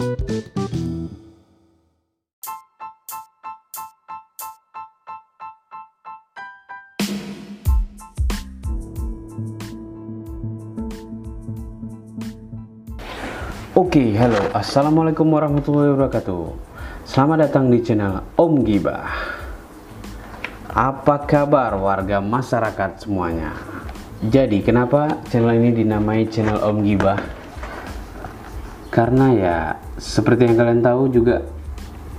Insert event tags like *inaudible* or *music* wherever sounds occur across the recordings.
Oke, halo, assalamualaikum warahmatullahi wabarakatuh. Selamat datang di channel Om Gibah. Apa kabar warga masyarakat semuanya? Jadi, kenapa channel ini dinamai channel Om Gibah? Karena ya, seperti yang kalian tahu juga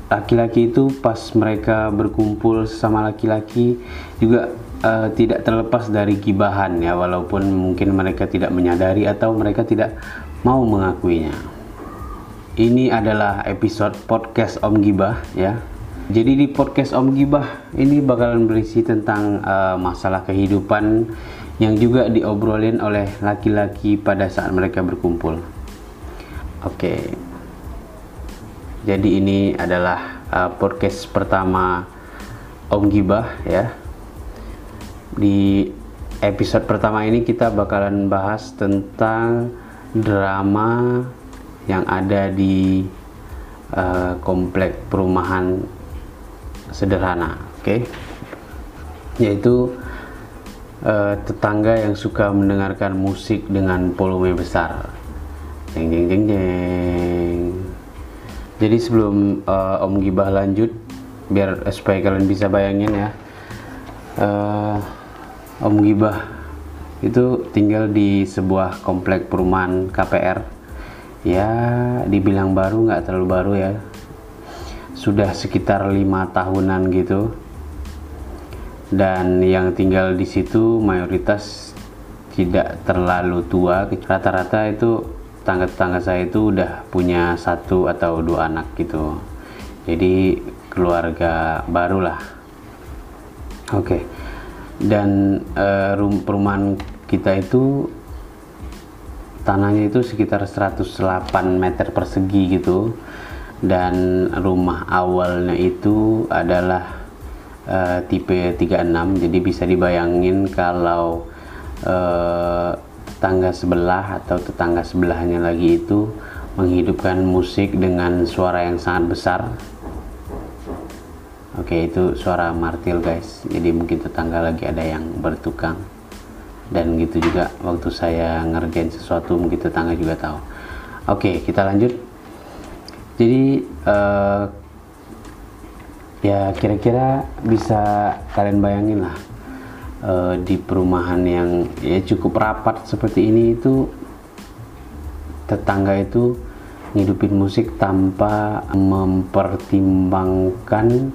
laki-laki itu pas mereka berkumpul sama laki-laki juga uh, tidak terlepas dari gibahan ya walaupun mungkin mereka tidak menyadari atau mereka tidak mau mengakuinya. Ini adalah episode podcast Om Gibah ya. Jadi di podcast Om Gibah ini bakalan berisi tentang uh, masalah kehidupan yang juga diobrolin oleh laki-laki pada saat mereka berkumpul. Oke. Jadi ini adalah uh, podcast pertama Om Gibah ya. Di episode pertama ini kita bakalan bahas tentang drama yang ada di uh, komplek perumahan sederhana, oke? Yaitu uh, tetangga yang suka mendengarkan musik dengan volume besar. Jeng jeng jeng jeng. Jadi sebelum uh, Om Gibah lanjut, biar supaya kalian bisa bayangin ya, uh, Om Gibah itu tinggal di sebuah komplek perumahan KPR ya dibilang baru nggak terlalu baru ya. Sudah sekitar lima tahunan gitu. Dan yang tinggal di situ mayoritas tidak terlalu tua. Rata-rata itu tangga-tangga saya itu udah punya satu atau dua anak gitu. Jadi keluarga barulah oke. Okay. dan uh, perumahan kita itu tanahnya itu sekitar 108 meter persegi gitu. Dan rumah awalnya itu adalah uh, tipe 36 jadi bisa dibayangin kalau uh, tetangga sebelah atau tetangga sebelahnya lagi itu menghidupkan musik dengan suara yang sangat besar. Oke itu suara martil guys. Jadi mungkin tetangga lagi ada yang bertukang. Dan gitu juga waktu saya ngerjain sesuatu mungkin tetangga juga tahu. Oke kita lanjut. Jadi uh, ya kira-kira bisa kalian bayangin lah uh, di perumahan yang ya cukup rapat seperti ini itu tetangga itu ngidupin musik tanpa mempertimbangkan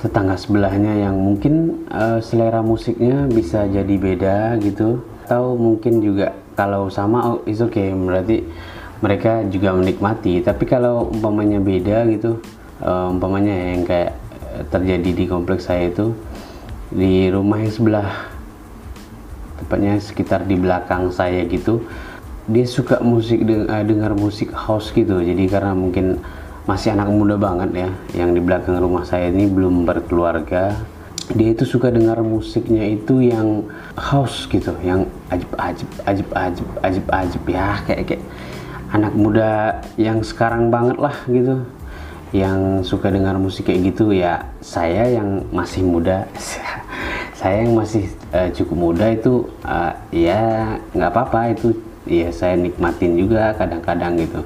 tetangga sebelahnya yang mungkin uh, selera musiknya bisa jadi beda gitu. Atau mungkin juga kalau sama oh, is okay berarti mereka juga menikmati. Tapi kalau umpamanya beda gitu uh, umpamanya yang kayak terjadi di kompleks saya itu di rumah yang sebelah tepatnya sekitar di belakang saya gitu dia suka musik eh, dengar musik house gitu. Jadi karena mungkin masih anak muda banget ya yang di belakang rumah saya ini belum berkeluarga dia itu suka dengar musiknya itu yang house gitu yang ajib ajib ajib ajib ajib ajib ya kayak kayak anak muda yang sekarang banget lah gitu yang suka dengar musik kayak gitu. Ya saya yang masih muda *laughs* saya yang masih uh, cukup muda itu uh, ya nggak apa-apa itu ya saya nikmatin juga kadang-kadang gitu.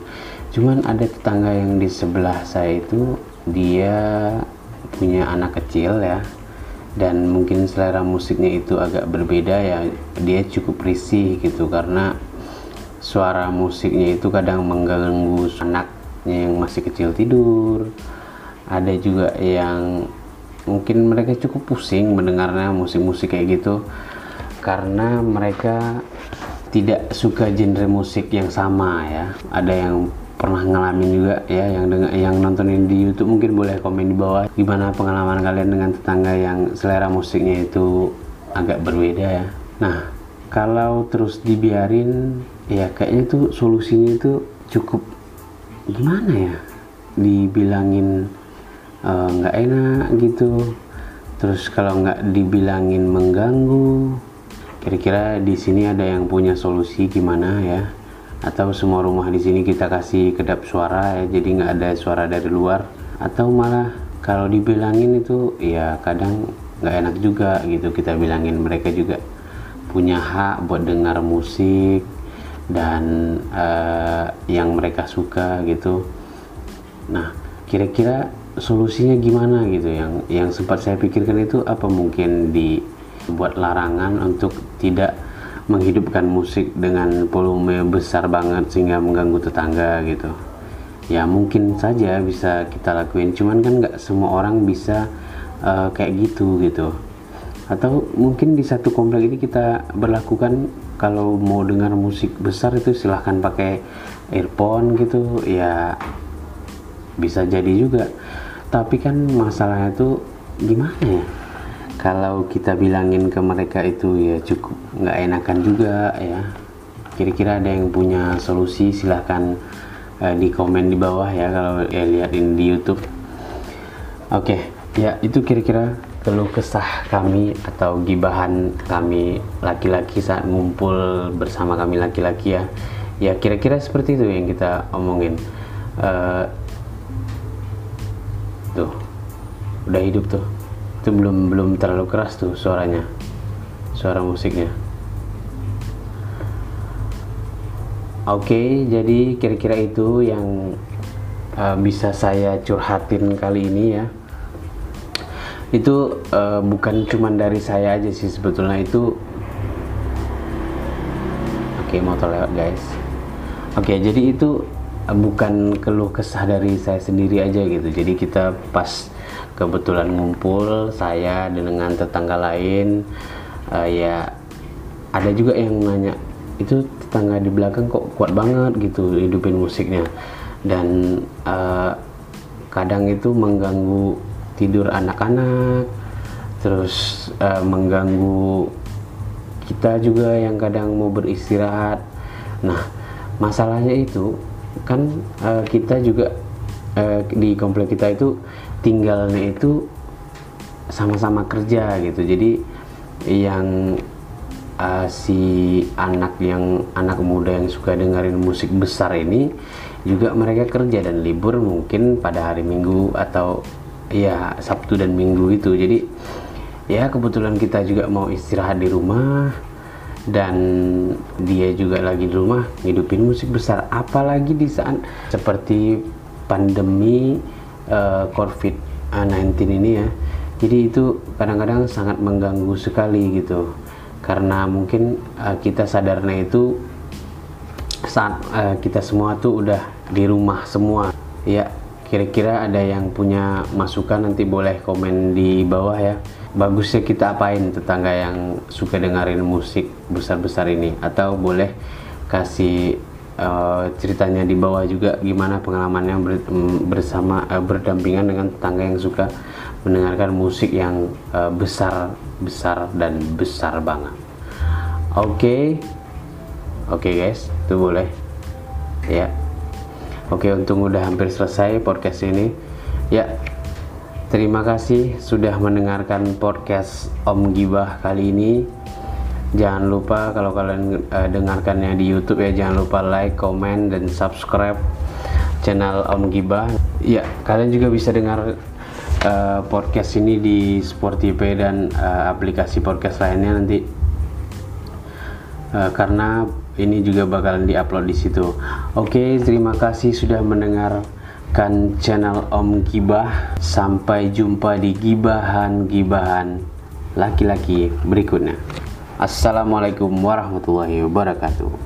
Cuman ada tetangga yang di sebelah saya itu dia punya anak kecil ya dan mungkin selera musiknya itu agak berbeda ya dia cukup risih gitu karena suara musiknya itu kadang mengganggu anaknya yang masih kecil tidur. Ada juga yang mungkin mereka cukup pusing mendengarnya musik-musik kayak gitu karena mereka tidak suka genre musik yang sama ya ada yang pernah ngalamin juga ya yang dengan yang nontonin di YouTube mungkin boleh komen di bawah gimana pengalaman kalian dengan tetangga yang selera musiknya itu agak berbeda ya. Nah, kalau terus dibiarin ya kayaknya tuh solusinya itu cukup gimana ya? Dibilangin nggak uh, enak gitu. Terus kalau nggak dibilangin mengganggu, kira-kira di sini ada yang punya solusi gimana ya? atau semua rumah di sini kita kasih kedap suara ya jadi nggak ada suara dari luar atau malah kalau dibilangin itu ya kadang nggak enak juga gitu kita bilangin mereka juga punya hak buat dengar musik dan uh, yang mereka suka gitu nah kira-kira solusinya gimana gitu? Yang yang sempat saya pikirkan itu apa mungkin dibuat larangan untuk tidak menghidupkan musik dengan volume besar banget sehingga mengganggu tetangga gitu? Ya mungkin saja bisa kita lakuin. Cuman kan nggak semua orang bisa uh, kayak gitu gitu. Atau mungkin di satu komplek ini kita berlakukan kalau mau dengar musik besar itu silahkan pakai earphone gitu. Ya bisa jadi juga tapi kan masalahnya tuh gimana ya? Kalau kita bilangin ke mereka itu ya cukup nggak enakan juga ya. Kira-kira ada yang punya solusi silahkan uh, di komen di bawah ya kalau ya liatin di YouTube. Oke okay, ya itu kira-kira keluh kesah kami atau gibahan kami laki-laki saat ngumpul bersama kami laki-laki ya. Ya kira-kira seperti itu yang kita omongin. Uh, tuh. Udah hidup tuh. Itu belum belum terlalu keras tuh suaranya. Suara musiknya. Oke okay, jadi kira-kira itu yang uh, bisa saya curhatin kali ini ya. Itu uh, bukan cuman dari saya aja sih sebetulnya. Itu oke okay, motor lewat guys. Oke okay, jadi itu bukan keluh kesah dari saya sendiri aja gitu. Jadi kita pas kebetulan ngumpul saya dengan tetangga lain uh, ya ada juga yang nanya itu tetangga di belakang kok kuat banget gitu hidupin musiknya? Dan uh, kadang itu mengganggu tidur anak-anak terus uh, mengganggu kita juga yang kadang mau beristirahat. Nah masalahnya itu kan uh, kita juga uh, di komplek kita itu tinggalnya itu sama-sama kerja gitu. Jadi yang uh, si anak yang anak muda yang suka dengerin musik besar ini juga mereka kerja dan libur mungkin pada hari Minggu atau ya Sabtu dan Minggu itu. Jadi ya kebetulan kita juga mau istirahat di rumah dan dia juga lagi di rumah ngidupin musik besar. Apalagi di saat seperti pandemi uh, COVID-19 ini ya. Jadi itu kadang-kadang sangat mengganggu sekali gitu. Karena mungkin uh, kita sadarnya itu saat uh, kita semua tuh udah di rumah semua. Ya kira-kira ada yang punya masukan nanti boleh komen di bawah ya. Bagusnya kita apain tetangga yang suka dengerin musik besar-besar ini? Atau boleh kasih uh, ceritanya di bawah juga gimana pengalamannya ber, mm, bersama uh, berdampingan dengan tetangga yang suka mendengarkan musik yang uh, besar besar dan besar banget. Oke. Okay. oke okay, guys. Itu boleh. Ya oke untung udah hampir selesai podcast ini ya Terima kasih sudah mendengarkan podcast Om Gibah kali ini. Jangan lupa kalau kalian uh, dengarkannya di YouTube ya jangan lupa like, comment dan subscribe channel Om Gibah. Ya, kalian juga bisa dengar uh, podcast ini di Spotify dan uh, aplikasi podcast lainnya nanti. Uh, karena ini juga bakalan diupload di situ. Oke, terima kasih sudah mendengar menyaksikan channel Om Gibah. Sampai jumpa di gibahan-gibahan laki-laki berikutnya. Assalamualaikum warahmatullahi wabarakatuh.